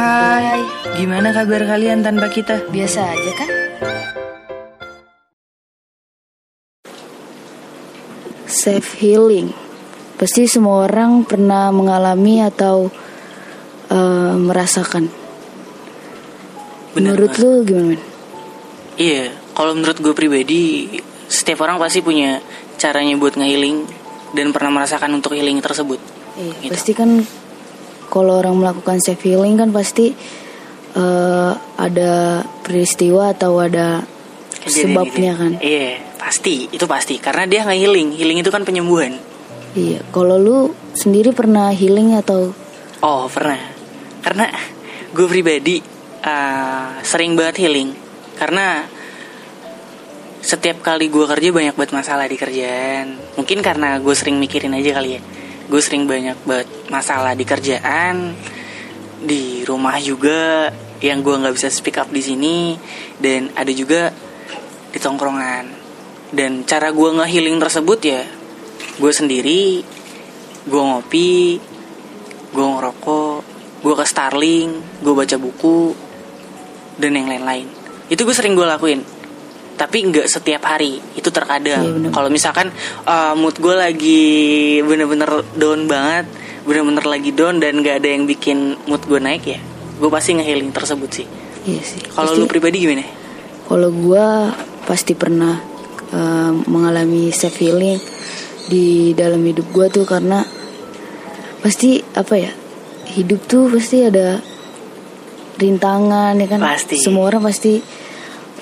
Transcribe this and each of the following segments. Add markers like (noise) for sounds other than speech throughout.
Hai, gimana kabar kalian tanpa kita? Biasa aja kan? Self healing. Pasti semua orang pernah mengalami atau uh, merasakan. Benar, Menurut Mas. lu gimana? Men? Iya, kalau menurut gue pribadi, setiap orang pasti punya caranya buat nge-healing dan pernah merasakan untuk healing tersebut. Iya, Gitu. pasti kan kalau orang melakukan self healing kan pasti uh, ada peristiwa atau ada Kejadian sebabnya gitu. kan. Iya, pasti, itu pasti. Karena dia nge-healing, healing itu kan penyembuhan. Iya, kalau lu sendiri pernah healing atau Oh, pernah. Karena gue pribadi uh, sering banget healing. Karena setiap kali gue kerja banyak banget masalah di kerjaan. Mungkin karena gue sering mikirin aja kali ya. Gue sering banyak banget masalah di kerjaan, di rumah juga yang gue nggak bisa speak up di sini, dan ada juga di tongkrongan. Dan cara gue nge-healing tersebut ya, gue sendiri, gue ngopi, gue ngerokok, gue ke Starling, gue baca buku, dan yang lain-lain. Itu gue sering gue lakuin. Tapi nggak setiap hari, itu terkadang. Iya, bener. Kalau misalkan uh, mood gue lagi bener-bener down banget, bener-bener lagi down dan nggak ada yang bikin mood gue naik ya, gue pasti nge-healing tersebut sih. Iya sih. Kalau lu pribadi gimana? Kalau gua pasti pernah eh, mengalami self healing di dalam hidup gua tuh karena pasti apa ya hidup tuh pasti ada rintangan ya kan Pasti. semua orang pasti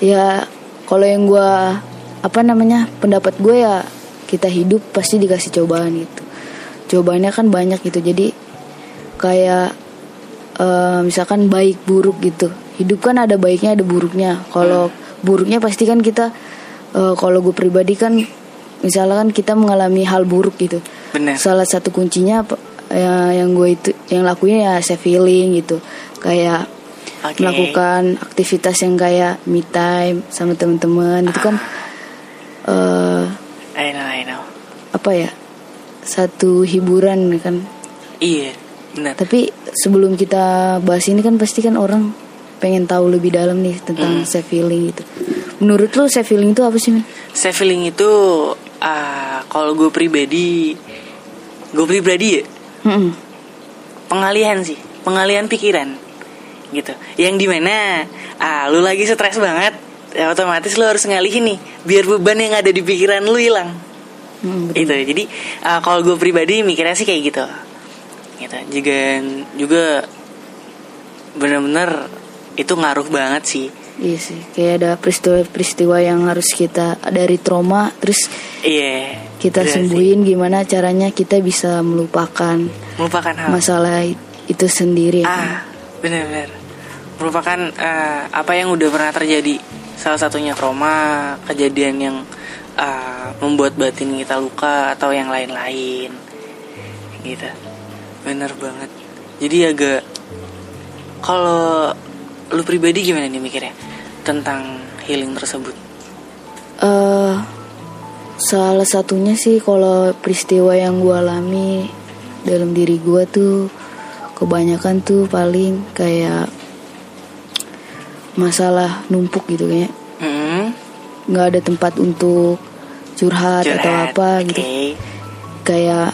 ya kalau yang gua apa namanya pendapat gue ya kita hidup pasti dikasih cobaan gitu. Cobaannya kan banyak gitu. Jadi kayak eh, misalkan baik buruk gitu. Hidup kan ada baiknya ada buruknya. Kalau buruknya pasti kan kita eh, kalau gue pribadi kan misalkan kita mengalami hal buruk gitu. Bener. salah satu kuncinya ya, yang gue itu yang lakuin ya self healing gitu. Kayak Oke. melakukan aktivitas yang kayak me time sama teman-teman itu kan eh I know, I know. apa ya satu hiburan kan Iya, benar. tapi sebelum kita bahas ini kan pasti kan orang pengen tahu lebih dalam nih tentang self healing itu. Menurut lu self healing itu apa sih, men? Self healing itu ah, kalau gue pribadi, gue pribadi ya Mm-mm. pengalihan sih, pengalihan pikiran gitu. Yang di mana ah lu lagi stres banget, ya otomatis lu harus ngalihin nih, biar beban yang ada di pikiran lu hilang. Mm, Itu jadi ah, kalau gue pribadi mikirnya sih kayak gitu. Gitu. Juga juga bener-bener itu ngaruh banget sih. Iya sih, kayak ada peristiwa-peristiwa yang harus kita dari trauma terus Iya. kita bener sih. sembuhin gimana caranya kita bisa melupakan Melupakan hal. masalah itu sendiri. ya kan? Ah, benar-benar. Merupakan eh, apa yang udah pernah terjadi. Salah satunya trauma, kejadian yang eh, membuat batin kita luka atau yang lain-lain. Gitu. Bener banget. Jadi agak kalau lu pribadi gimana nih mikirnya tentang healing tersebut? eh salah satunya sih kalau peristiwa yang gue alami dalam diri gue tuh kebanyakan tuh paling kayak masalah numpuk gitu kayak Hmm, nggak ada tempat untuk curhat, atau curhat. apa gitu Oke. kayak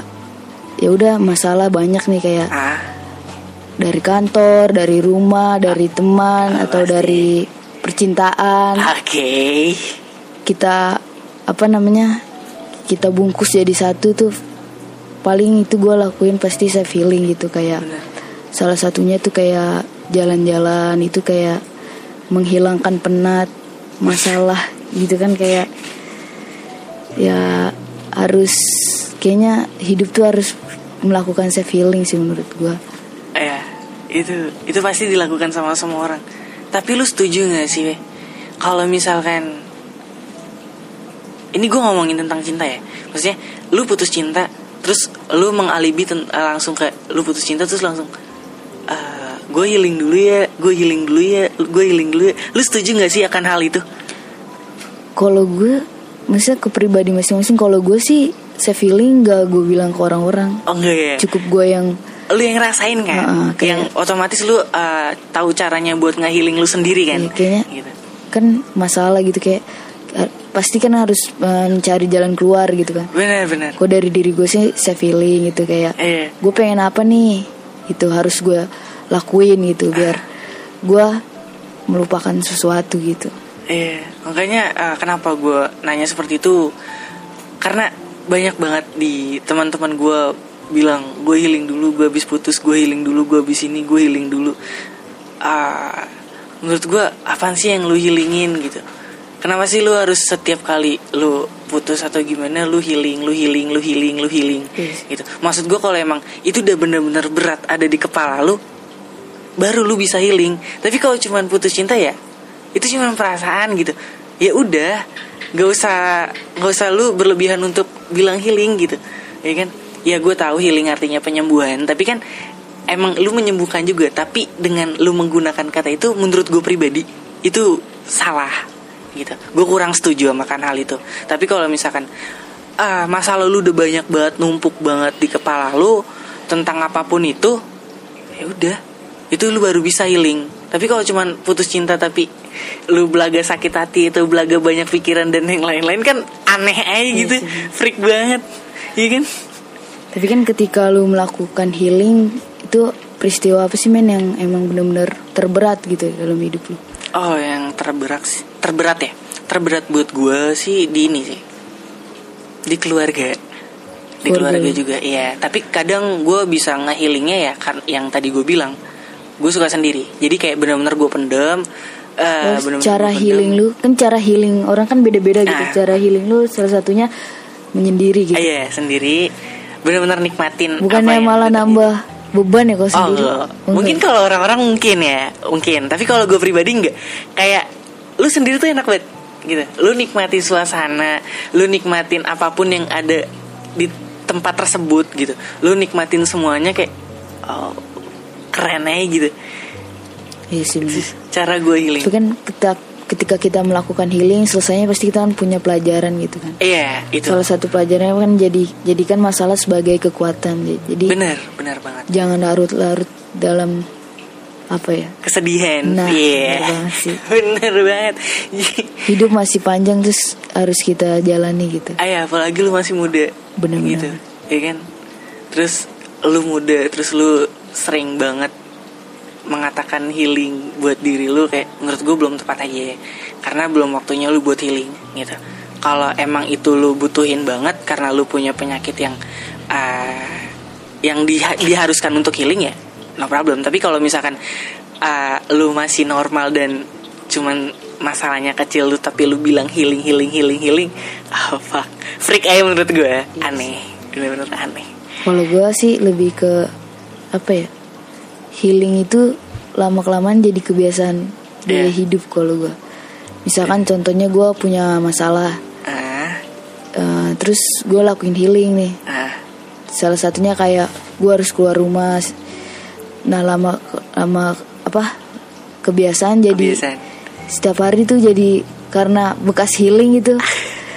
ya udah masalah banyak nih kayak Ah, dari kantor dari rumah dari teman Ah, atau pasti. dari percintaan oke. kita apa namanya kita bungkus jadi satu tuh paling itu gue lakuin pasti saya feeling gitu kayak Bener. Salah satunya tuh kayak jalan-jalan itu kayak menghilangkan penat masalah gitu kan kayak ya harus kayaknya hidup tuh harus melakukan self healing sih menurut gue Ya, itu itu pasti dilakukan sama semua orang. Tapi lu setuju gak sih? Kalau misalkan ini gue ngomongin tentang cinta ya, maksudnya lu putus cinta, terus lu mengalibi langsung kayak lu putus cinta terus langsung gue healing dulu ya, gue healing dulu ya, gue healing dulu ya. Lu setuju gak sih akan hal itu? kalau gue maksudnya ke pribadi masing-masing kalau gue sih self healing gak gue bilang ke orang-orang Oh enggak ya? cukup gue yang lu yang ngerasain kan Heeh, kayak- yang otomatis lu uh, tahu caranya buat ngehealing lu sendiri kan Iya, kayaknya gitu kan masalah gitu kayak eh, pasti kan harus eh, mencari jalan keluar gitu kan benar-benar kok dari diri gue sih self healing gitu kayak Iya. gue pengen apa nih itu harus gue lakuin gitu biar gue melupakan sesuatu gitu Iya, makanya uh, kenapa gue nanya seperti itu karena banyak banget di teman-teman gue bilang gue healing dulu, gue habis putus, gue healing dulu, gue habis ini, gue healing dulu. Ah, menurut gue apaan sih yang lu healingin gitu? Kenapa sih lu harus setiap kali lu putus atau gimana lu healing, lu healing, lu healing, lu healing Yes. gitu. Maksud gue kalau emang itu udah bener-bener berat ada di kepala lu, baru lu bisa healing. Tapi kalau cuman putus cinta ya, itu cuma perasaan gitu. Ya udah, nggak usah nggak usah lu berlebihan untuk bilang healing gitu, ya kan? Ya gue tahu healing artinya penyembuhan, tapi kan emang lu menyembuhkan juga. Tapi dengan lu menggunakan kata itu, menurut gue pribadi itu salah gitu. Gue kurang setuju sama kan hal itu. Tapi kalau misalkan ah masa lalu udah banyak banget numpuk banget di kepala lu tentang apa pun itu, ya udah. Itu lu baru bisa healing. Tapi kalau cuman putus cinta tapi lu belaga sakit hati atau belaga banyak pikiran dan yang lain-lain kan aneh aja gitu. freak banget. Iya kan? Tapi kan ketika lu melakukan healing itu peristiwa apa sih men yang emang bener-bener terberat gitu dalam hidup lu? Oh yang terberat sih terberat ya? Terberat buat gue sih di ini sih. Di keluarga. Di Keluarga keluarga lu. juga iya. Tapi kadang gue bisa ngehealingnya ya kan yang tadi gue bilang. Gue suka sendiri. Jadi kayak bener-bener gue pendem eh, Terus bener-bener cara gua pendem. healing lu. Kan cara healing orang kan beda-beda gitu. Nah. cara healing lu salah satunya menyendiri gitu. Iya sendiri. Benar-benar nikmatin bukannya malah nambah beban ya kalau Oh sendiri. Enggak. Mungkin kalau orang-orang mungkin ya Mungkin. Tapi kalau gue pribadi enggak. Kayak Lu sendiri tuh enak banget. Gitu. Lu nikmatin suasana Lu nikmatin apa pun yang ada Di tempat tersebut gitu. Lu nikmatin semuanya kayak oh, Keren aja gitu. Iya sih bener. Cara gue healing. Tapi kan kita, ketika kita melakukan healing selesainya pasti kita kan punya pelajaran gitu kan. Iya itu. Salah satu pelajarannya kan jadi jadikan masalah sebagai kekuatan jadi Bener Bener banget. jangan larut-larut dalam apa ya? Kesedihan. Nah, Iya. bener banget sih. (laughs) Bener banget. Hidup masih panjang terus harus kita jalani gitu. Ayah apalagi lu masih muda. Bener-bener. gitu. Ya kan? Terus lu muda terus lu sering banget mengatakan healing buat diri lu kayak menurut gue belum tepat aja ya. Karena belum waktunya lu buat healing gitu. Kalau emang itu lu butuhin banget karena lu punya penyakit yang ah, yang diha- diharuskan untuk healing ya no problem. Tapi kalau misalkan ah, lu masih normal dan cuman masalahnya kecil lu tapi lu bilang healing healing healing healing ah fuck. Freak aja menurut gue aneh. Bener-bener aneh. Kalau gue sih lebih ke apa ya healing itu lama kelamaan jadi kebiasaan gaya Iya. hidup kalau gue misalkan contohnya gue punya masalah. Ah. Eh, terus gue lakuin healing nih. Ah. Salah satunya kayak gue harus keluar rumah nah lama lama apa? Kebiasaan jadi kebiasaan. setiap hari tuh jadi karena bekas healing gitu. (laughs)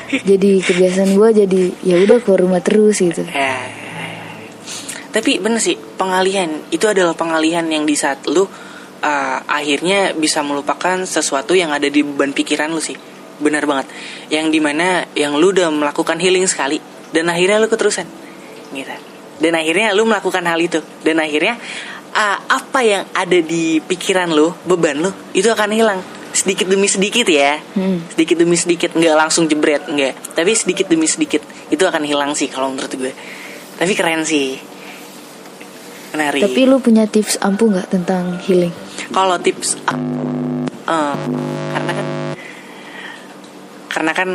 Jadi kebiasaan gue jadi ya udah keluar rumah terus gitu. Ya tapi bener sih pengalihan. Itu adalah pengalihan yang di saat lu uh, akhirnya bisa melupakan sesuatu yang ada di beban pikiran lu sih. Benar banget. Yang di mana yang lu udah melakukan healing sekali dan akhirnya lu keterusan. Gitu. Dan akhirnya lu melakukan hal itu. Dan akhirnya uh, apa yang ada di pikiran lu beban lu itu akan hilang. Sedikit demi sedikit ya. Hmm. sedikit demi sedikit nggak langsung jebret nggak. Tapi sedikit demi sedikit itu akan hilang sih kalau menurut gue. Tapi keren sih. Menarik. Tapi lu punya tips ampuh nggak tentang healing? Kalau tips eh, karena kan karena kan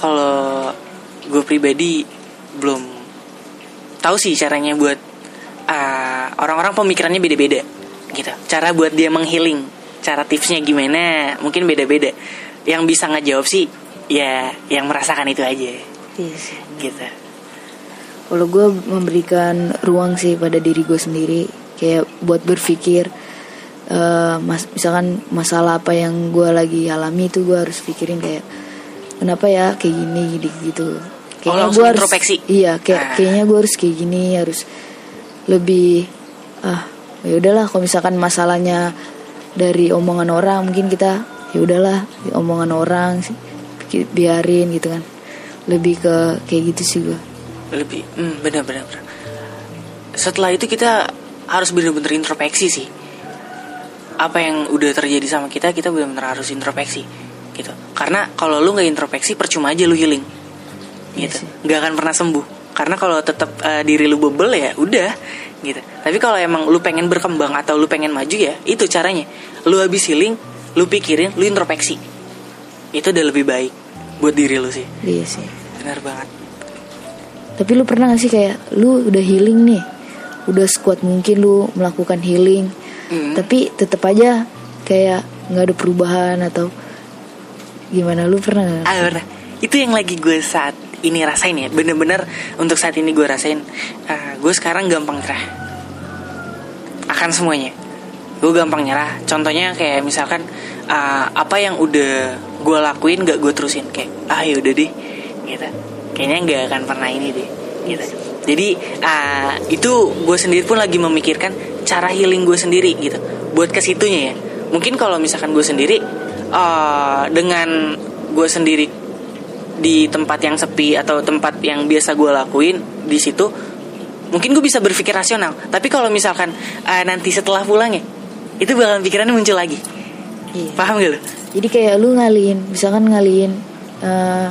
kalau gue pribadi belum tahu sih caranya buat orang-orang pemikirannya beda-beda gitu. Cara buat dia menghealing cara tipsnya gimana mungkin beda-beda. Yang bisa ngejawab sih ya yang merasakan itu aja gitu. Kalau gue memberikan ruang sih pada diri gue sendiri kayak buat berpikir eh, mas misalkan masalah apa yang gue lagi alami itu gue harus pikirin kayak kenapa ya kayak gini gitu gitu? Oh, langsung gua harus introspeksi? iya kayak Ah. kayaknya gue harus kayak gini harus lebih ah ya udahlah kalau misalkan masalahnya dari omongan orang mungkin kita ya udahlah omongan orang sih biarin gitu kan. Lebih ke kayak gitu sih gue lebih hmm, benar benar setelah itu kita harus benar-benar introspeksi sih. Apa yang udah terjadi sama kita kita benar-benar harus introspeksi gitu. Karena kalau lu nggak introspeksi percuma aja lu healing Iya gitu. sih. nggak akan pernah sembuh. Karena kalau tetap eh, diri lu bebel ya udah gitu. Tapi kalau emang lu pengen berkembang atau lu pengen maju ya itu caranya. Lu habis healing lu pikirin lu introspeksi. Itu udah lebih baik buat diri lu sih. Iya sih. Benar banget. Tapi lu pernah gak sih kayak lu udah healing nih udah sekuat mungkin lu melakukan healing Hmm. tapi tetap aja kayak nggak ada perubahan atau gimana? Lu pernah gak? Ah bener. Itu yang lagi gue saat ini rasain ya. Bener-bener untuk saat ini gue rasain. ah, gue sekarang gampang nyerah. Akan semuanya. Gue gampang nyerah. Contohnya kayak misalkan ah, apa yang udah gue lakuin gak gue terusin. Kayak ah yaudah deh. Gitu. Kayaknya gak akan pernah ini deh. Gitu. Jadi ah, itu gue sendiri pun lagi memikirkan cara healing gue sendiri gitu. Buat ke situnya ya. Mungkin kalau misalkan gue sendiri ah, dengan gue sendiri di tempat yang sepi atau tempat yang biasa gue lakuin di situ mungkin gue bisa berpikir rasional tapi kalau misalkan eh, nanti setelah pulang ya itu bakalan pikirannya muncul lagi Iya. paham gak lo jadi kayak lu ngalihin misalkan ngalihin eh,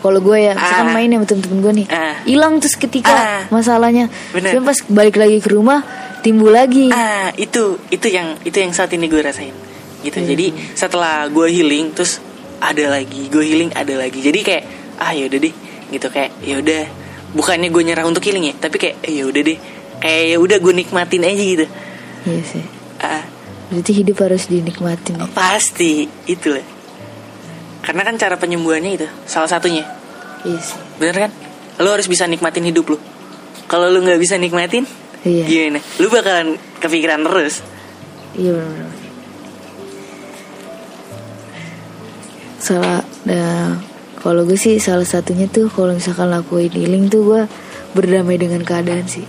kalau gue ya misalkan Ah. main sama temen-temen gue nih Ah. hilang terus ketika Ah. masalahnya Bener. Pas balik lagi ke rumah timbul lagi ah itu itu yang itu yang saat ini gue rasain gitu Hmm. jadi setelah gue healing terus ada lagi gue healing ada lagi jadi kayak ah yaudah deh gitu kayak yaudah bukannya gue nyerah untuk healing ya tapi kayak eh, yaudah deh kayak ya udah gue nikmatin aja gitu iya sih ah berarti hidup harus dinikmatin ya Pasti itu lah. Karena kan cara penyembuhannya itu salah satunya. iya sih Bener kan? Lo harus bisa nikmatin hidup lo. Kalau lo nggak bisa nikmatin, iya gimana? Lo bakalan kepikiran terus. Iya benar. Salah, nah, kalau gue sih salah satunya tuh kalau misalkan lakuin healing tuh gue berdamai dengan keadaan sih.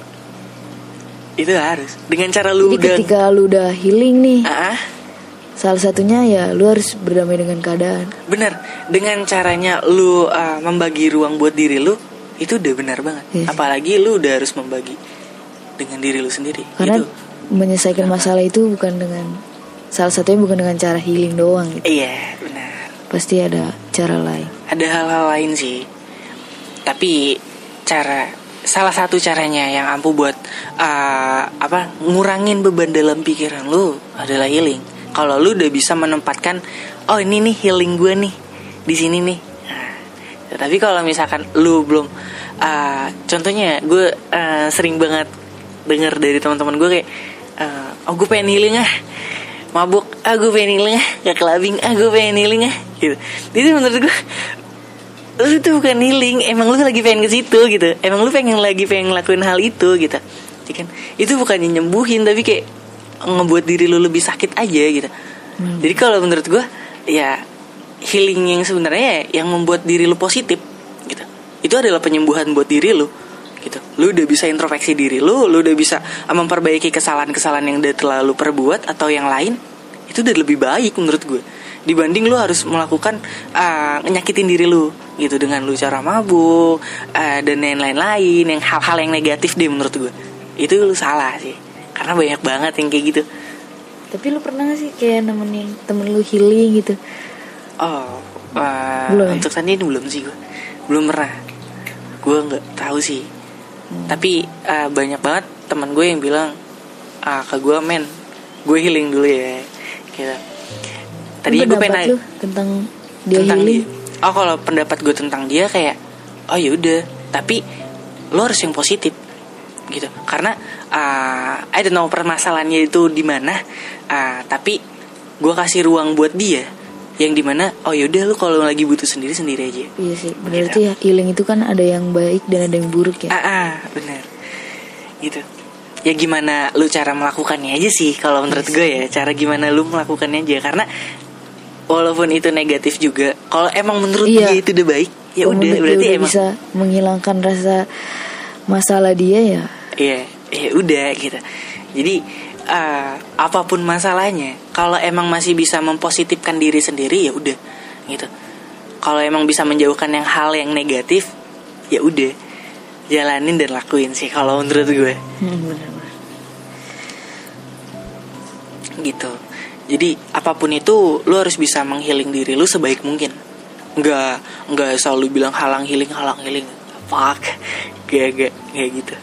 Itu harus. Dengan cara lu Jadi udah ketika lu udah healing nih, Ah, salah satunya ya lu harus berdamai dengan keadaan. bener. Dengan caranya lu ah, membagi ruang buat diri lu, itu udah benar banget. Yes. Apalagi lu udah harus membagi dengan diri lu sendiri. Karena Itu. menyelesaikan masalah itu bukan dengan salah satunya bukan dengan cara healing doang gitu. Iya, benar. Pasti ada cara lain. ada hal-hal lain sih. Tapi cara salah satu caranya yang ampuh buat uh, apa ngurangin beban dalam pikiran lu adalah healing. Kalau lu udah bisa menempatkan oh ini nih healing gue nih di sini nih. Nah, tapi kalau misalkan lu belum uh, contohnya gue uh, sering banget dengar dari teman-teman gue kayak uh, oh gue pengen healing ah. Mabuk ah gue pengen healing ah. Gak kelabing ah gue pengen healing ah gitu. Jadi menurut gue lu tuh bukan healing emang lu lagi pengen ke situ gitu. Emang lu pengen lagi pengen ngelakuin hal itu gitu. Ya kan? Itu bukannya nyembuhin tapi kayak ngebuat diri lu lebih sakit aja gitu. Jadi kalau menurut gue ya healing yang sebenarnya yang membuat diri lu positif gitu. Itu adalah penyembuhan buat diri lu gitu. Lu udah bisa introspeksi diri lu lu udah bisa memperbaiki kesalahan-kesalahan yang udah telah lu perbuat atau yang lain itu udah lebih baik menurut gue dibanding lu harus melakukan ah, nyakitin diri lu gitu. Dengan lu cara mabuk ah, dan lain-lain lain yang hal-hal yang negatif deh menurut gue itu lu salah sih. Karena banyak banget yang kayak gitu. Tapi lu pernah gak sih kayak nemenin temen lu healing gitu? oh ah, Belum. untuk saat ini belum sih gue belum pernah. Gue nggak tahu sih. Tapi ah, banyak banget teman gue yang bilang ah, ke gue men. Gue healing dulu ya gitu tadinya gue pengen nanya- tentang dia tentang healing. dia. Oh kalau pendapat gue tentang dia kayak oh yaudah tapi lo harus yang positif gitu. Karena uh, I don't know permasalahannya itu di mana uh, tapi gue kasih ruang buat dia yang di mana oh yaudah lu kalau lagi butuh sendiri sendiri aja. Iya sih, berarti ya healing itu kan ada yang baik dan ada yang buruk ya. ah, ah benar gitu. Ya gimana lu cara melakukannya aja sih kalau menurut gue ya cara gimana lu melakukannya aja. Karena walaupun itu negatif juga kalau emang menurut Iya. dia itu udah baik ya udah berarti dia emang bisa menghilangkan rasa masalah dia ya. iya ya udah gitu. Jadi eh, apa pun masalahnya kalau emang masih bisa mempositifkan diri sendiri ya udah gitu. Kalau emang bisa menjauhkan yang hal yang negatif ya udah jalanin dan lakuin sih kalau menurut gue. Hmm, gitu jadi apa pun itu lu harus bisa menghealing diri lu sebaik mungkin. Nggak nggak selalu bilang halang healing halang healing. Fuck. (laughs) Gak gak kayak gitu.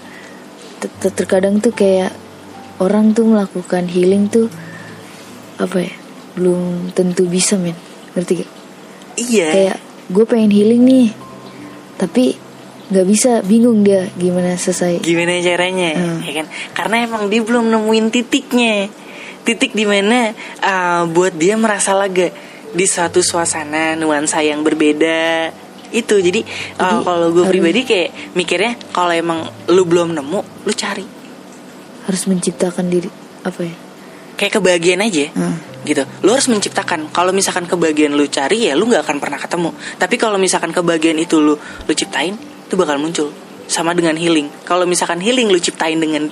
Ter- ter- terkadang tuh kayak orang tuh melakukan healing tuh apa ya belum tentu bisa men. Ngerti gak? Iya. Kayak gue pengen healing nih. Tapi nggak bisa. Bingung dia gimana selesai. Gimana caranya? Hmm. ya kan? Karena emang dia belum nemuin titiknya titik di mana uh, buat dia merasa lega di suatu suasana nuansa yang berbeda. Itu jadi, uh, Jadi, kalau gue pribadi kayak mikirnya kalau emang lu belum nemu lu cari. Harus menciptakan diri apa ya? Kayak kebahagiaan aja Hmm. gitu. Lu harus menciptakan. Kalau misalkan kebahagiaan lu cari ya lu nggak akan pernah ketemu. Tapi kalau misalkan kebahagiaan itu lu lu ciptain itu bakal muncul. Sama dengan healing. Kalau misalkan healing lu ciptain dengan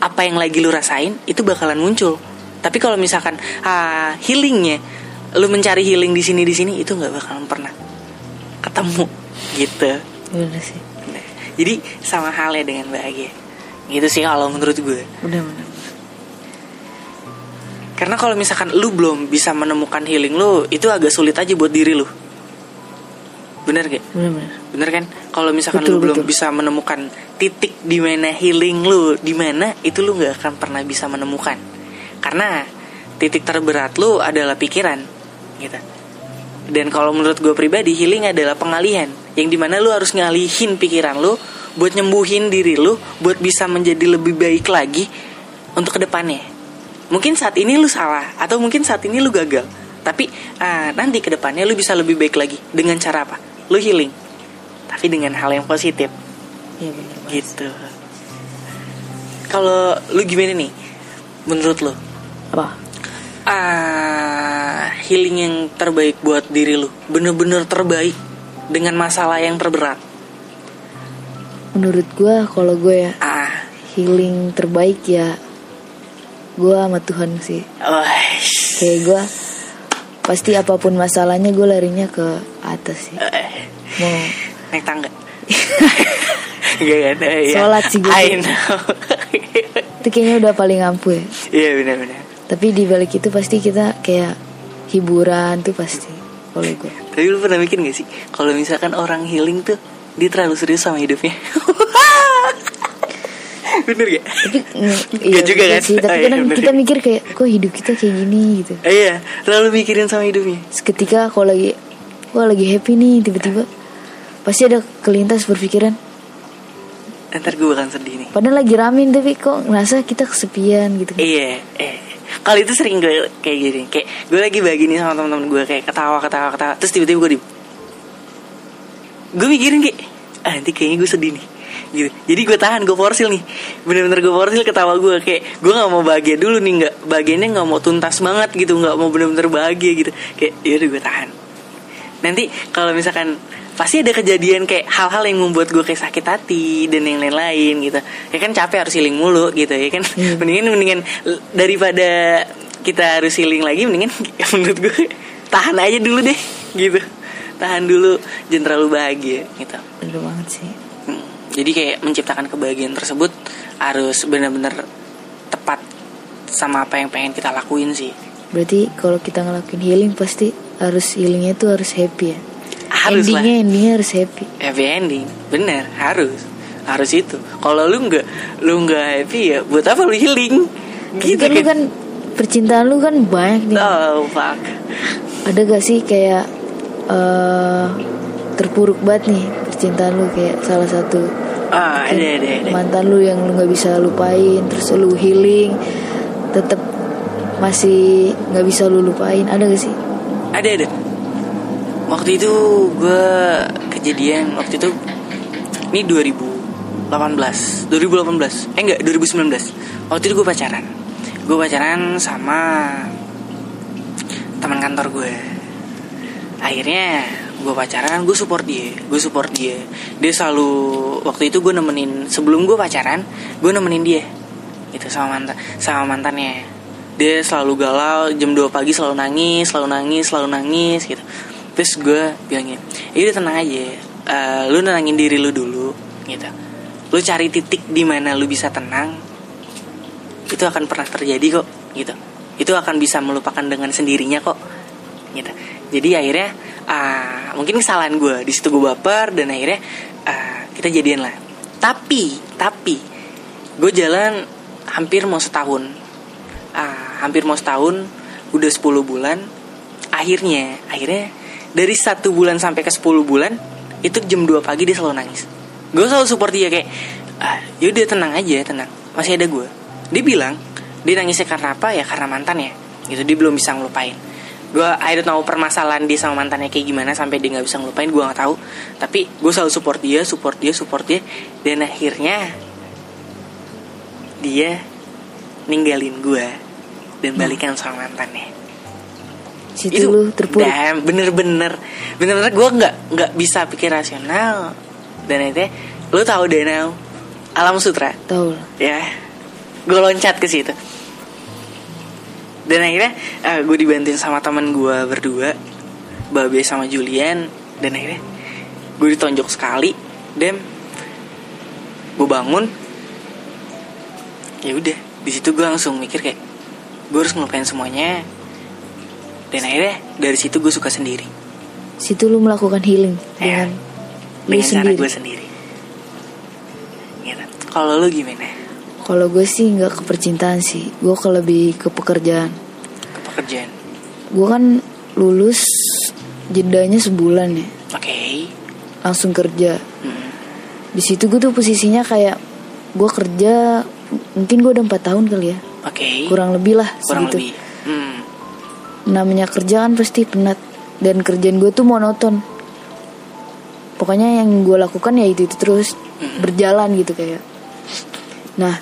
apa yang lagi lu rasain itu bakalan muncul tapi kalau misalkan ah, healingnya lu mencari healing di sini di sini itu nggak bakalan pernah ketemu gitu bener sih jadi sama halnya dengan bahagia gitu sih kalau menurut gue udah bener Karena kalau misalkan lu belum bisa menemukan healing lu, itu agak sulit aja buat diri lu. Bener gak? bener bener Bener kan? Kalau misalkan Betul, lu belum betul. bisa menemukan titik di mana healing lu, di mana itu lu nggak akan pernah bisa menemukan. Karena titik terberat lu adalah pikiran, gitu. Dan kalau menurut gue pribadi, healing adalah pengalihan, yang di mana lu harus ngalihin pikiran lu, buat nyembuhin diri lu, buat bisa menjadi lebih baik lagi untuk ke depannya. Mungkin saat ini lu salah, atau mungkin saat ini lu gagal. Tapi ah, nanti ke depannya lu bisa lebih baik lagi dengan cara apa? Lu healing, tapi dengan hal yang positif iya bener gitu. Kalau lu gimana nih? Menurut lu, apa ah healing yang terbaik buat diri lu, bener-bener terbaik dengan masalah yang terberat. menurut gue kalau gue ya Ah, healing terbaik ya gue sama Tuhan sih wah, kayak gue pasti apa pun masalahnya gue larinya ke atas sih eh, mau naik tangga. (laughs) Gak? Eh, iya. Sholat sih. I know. itu kayaknya udah paling ampuh ya Iya benar-benar. Tapi di balik itu pasti kita kayak hiburan tuh pasti kalau gue Tapi lu pernah mikir gak sih Kalau misalkan orang healing tuh Dia terlalu serius sama hidupnya? (laughs) Bener gak? tapi mm, Nggak juga bener kan? sih tapi Oh, iya, kadang kita mikir kayak kok hidup kita kayak gini? gitu. Eh, Iya Terlalu mikirin sama hidupnya. Seketika kalau lagi wah lagi happy nih tiba-tiba pasti ada kelintas berpikiran. Ntar gue bakal sedih nih. Padahal lagi ramin tapi kok ngerasa kita kesepian gitu Iya eh. Kalau itu sering gue kayak gini Kayak gue lagi bagi sama teman-teman gue Kayak ketawa ketawa ketawa. Terus tiba-tiba gue di Gue mikirin kayak ah, Nanti kayaknya gue sedih nih. Gitu. Jadi gue tahan gue forsil nih. Bener-bener gue forsil ketawa gue Kayak gue gak mau bahagia dulu nih nggak Bahagianya gak mau tuntas banget gitu Gak mau bener-bener bahagia gitu. Kayak yaudah gue tahan. Nanti kalau misalkan pasti ada kejadian kayak hal-hal yang membuat gue kayak sakit hati dan yang lain-lain gitu. Ya kan capek harus healing mulu gitu ya kan? Hmm. (laughs) mendingan mendingan daripada kita harus healing lagi mendingan (laughs) menurut gue tahan aja dulu deh gitu. Tahan dulu jangan terlalu bahagia gitu. Bener banget sih. Hmm. jadi kayak menciptakan kebahagiaan tersebut harus benar-benar tepat sama apa yang pengen kita lakuin sih. Berarti kalau kita ngelakuin healing pasti harus healingnya tuh harus happy ya harus lah. Endingnya endingnya harus happy happy ending. Bener harus. Harus itu. Kalau lu nggak lu nggak happy ya buat apa lu healing? Gitu kan lu kan. percintaan lu kan banyak nih. Oh fuck. Ada gak sih kayak eh terpuruk banget nih percintaan lu? Kayak salah satu ah ada ada ada. mantan lu yang lu nggak bisa lupain terus lu healing tetap masih nggak bisa lu lupain. Ada gak sih? Ada ada waktu itu gue kejadian waktu itu ini 2018 2018 eh enggak 2019 waktu itu gue pacaran. Gue pacaran sama teman kantor gue akhirnya gue pacaran gue support dia gue support dia. Dia selalu waktu itu gue nemenin sebelum gue pacaran gue nemenin dia. Gitu sama mantan sama mantannya. Dia selalu galau jam 2 pagi selalu nangis selalu nangis selalu nangis gitu terus gue bilangin ya udah tenang aja Eh, lu nenangin diri lu dulu gitu. Lu cari titik di mana lu bisa tenang itu akan pernah terjadi kok gitu. Itu akan bisa melupakan dengan sendirinya kok gitu. Jadi akhirnya ah, mungkin kesalahan gue di situ gue baper dan akhirnya ah, kita jadian lah. Tapi tapi gue jalan hampir mau setahun. Ah, hampir mau setahun udah 10 bulan akhirnya akhirnya dari satu bulan sampai ke 10 bulan itu jam 2 pagi dia selalu nangis. Gue selalu support dia kayak ah, yaudah tenang aja tenang. Masih ada gue dia bilang dia nangisnya karena apa ya? Karena mantan ya? Gitu dia belum bisa ngelupain. Gue I don't permasalahan dia sama mantannya kayak gimana sampai dia nggak bisa ngelupain gue nggak tahu. Tapi gue selalu support dia support dia support dia. Dan akhirnya dia ninggalin gue dan balikan sama mantannya Situ lu terpuruk. damn, bener-bener. Bener-bener gue nggak nggak bisa pikir rasional. Dan itu lu tahu danau alam sutra? Tahu. Ya. Gue loncat ke situ. Dan akhirnya gue dibantuin sama teman gue berdua Babe sama Julian. Dan akhirnya gue ditonjok sekali. Dem gue bangun. Ya udah di situ gue langsung mikir kayak gue harus ngelupain semuanya dan akhirnya dari situ gue suka sendiri Situ lu melakukan healing ya dengan dengan cara sendiri. gue sendiri gitu. kalau lu gimana Kalau gue sih nggak ke percintaan sih, gue ke lebih ke pekerjaan. ke pekerjaan Gue kan lulus jedanya sebulan ya, oke langsung kerja. Hmm. Di situ gue tuh posisinya kayak gue kerja mungkin gue udah empat tahun kali ya, oke kurang lebih lah kurang segitu. lebih hmm. Namanya kerja kan pasti penat dan kerjaan gue tuh monoton. Pokoknya yang gue lakukan ya itu itu terus berjalan gitu kayak. Nah,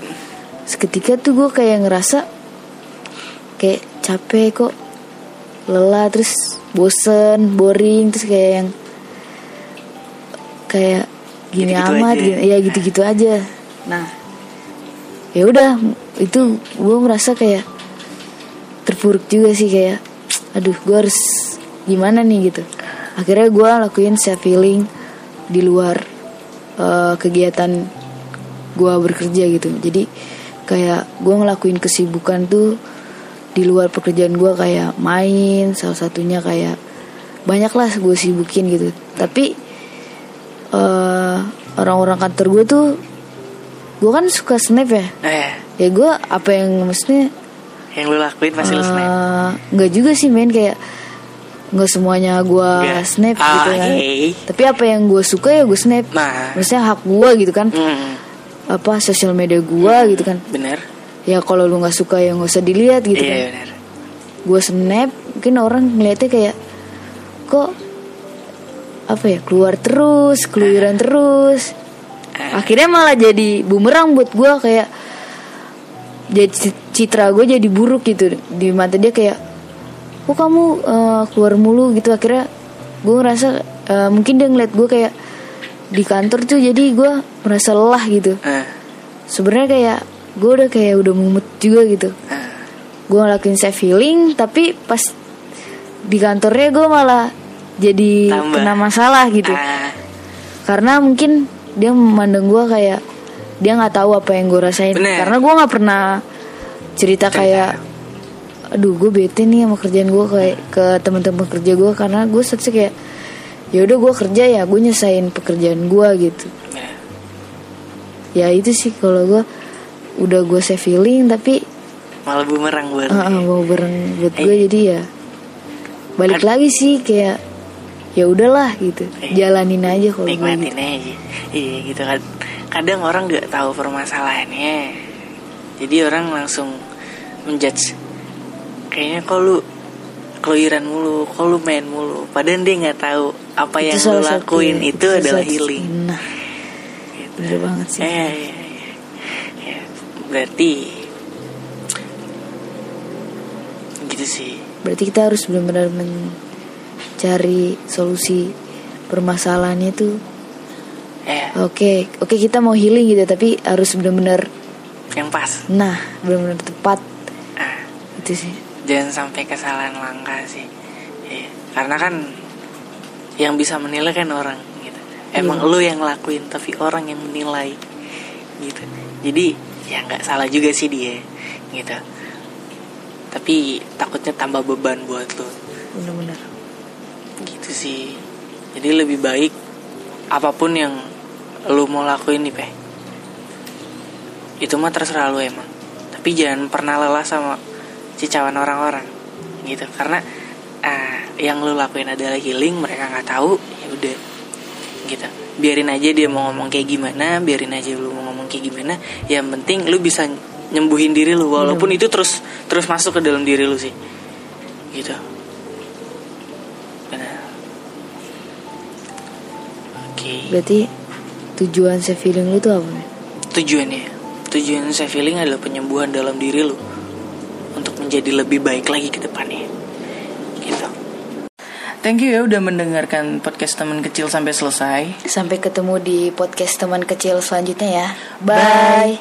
seketika tuh gue kayak ngerasa kayak capek kok, lelah terus bosen, boring terus kayak yang kayak gini Gitu-gitu amat, aja. gini, ya gitu-gitu aja. Nah, ya udah itu gue merasa kayak terpuruk juga sih kayak, aduh gue harus gimana nih gitu. Akhirnya gue lakuin self healing di luar eh, kegiatan gue bekerja gitu. Jadi kayak gue ngelakuin kesibukan tuh di luar pekerjaan gue kayak main salah satunya kayak banyak lah gue sibukin gitu. Tapi eh, orang-orang kantor gue tuh gue kan suka snap ya. Eh. Ya gue apa yang maksudnya yang lu lakuin pasti lu snap? eh, nggak juga sih men. Kayak nggak semuanya gue snap Ah, gitu kan. hey. tapi apa yang gue suka ya gue snap. Nah. Maksudnya hak gue gitu kan. Hmm, apa sosial media gua gitu kan. Bener. Ya kalau lu nggak suka ya nggak usah dilihat gitu iya kan. bener. Gue snap mungkin orang ngeliatnya kayak kok apa ya keluar terus keluyuran terus. Ah. akhirnya malah jadi bumerang buat gua kayak jadi ci- citra gue jadi buruk gitu. Di mata dia kayak kok kamu eh, keluar mulu? Gitu. Akhirnya gue ngerasa eh, mungkin dia ngeliat gue kayak di kantor tuh jadi gue merasa lelah gitu. Eh, sebenarnya kayak gue udah kayak udah mumet juga gitu. Gue ngelakuin self healing tapi pas di kantornya gue malah jadi Tambah. kena masalah gitu. Karena mungkin dia memandang gue kayak dia nggak tahu apa yang gue rasain Bener. karena gue nggak pernah cerita kayak aduh gue bete nih sama kerjaan gue kayak ke teman-teman kerja gue karena gue statusnya kayak ya udah gue kerja ya gue nyesain pekerjaan gue gitu bener. ya itu sih kalau gue udah gue self healing tapi malah bumerang buat ah, mau bareng buat gue Eh. jadi ya balik lagi sih kayak ya udahlah gitu Eh. jalanin aja kalau nikmatin gitu. aja iya gitu kan kadang orang nggak tahu permasalahannya. Jadi orang langsung menjudge. Kayaknya kok lu keluyuran mulu kok lu main mulu. Padahal dia nggak tahu apa yang lu satu- lakuin itu salah adalah healing. Nah bener banget sih. Eh, iya. Ya, berarti gitu sih. Berarti kita harus benar-benar mencari solusi permasalahannya tuh eh oke oke kita mau healing gitu tapi harus benar-benar yang pas. Nah benar-benar tepat. Ah. Itu sih. Jangan sampai kesalahan langka sih. Iya. karena kan yang bisa menilai kan orang gitu. Emang Iya. lu yang ngelakuin tapi orang yang menilai gitu. Jadi ya nggak salah juga sih dia gitu. Tapi takutnya tambah beban buat lu. Benar-benar. Gitu sih. Jadi lebih baik apa pun yang lu mau lakuin nih peh itu mah terserah lu emang. Tapi jangan pernah lelah sama cicauan orang-orang gitu. Karena ah, yang lu lakuin adalah healing mereka nggak tahu ya udah gitu. Biarin aja dia mau ngomong kayak gimana biarin aja lu mau ngomong kayak gimana. Yang penting lu bisa nyembuhin diri lu walaupun itu terus terus masuk ke dalam diri lu sih gitu. Benar. Oke. Berarti tujuan saya feeling lu tuh apa nih tujuannya tujuan saya feeling adalah penyembuhan dalam diri lu untuk menjadi lebih baik lagi ke depannya gitu Thank you ya udah mendengarkan podcast teman kecil sampai selesai. sampai ketemu di podcast teman kecil selanjutnya ya Bye. bye.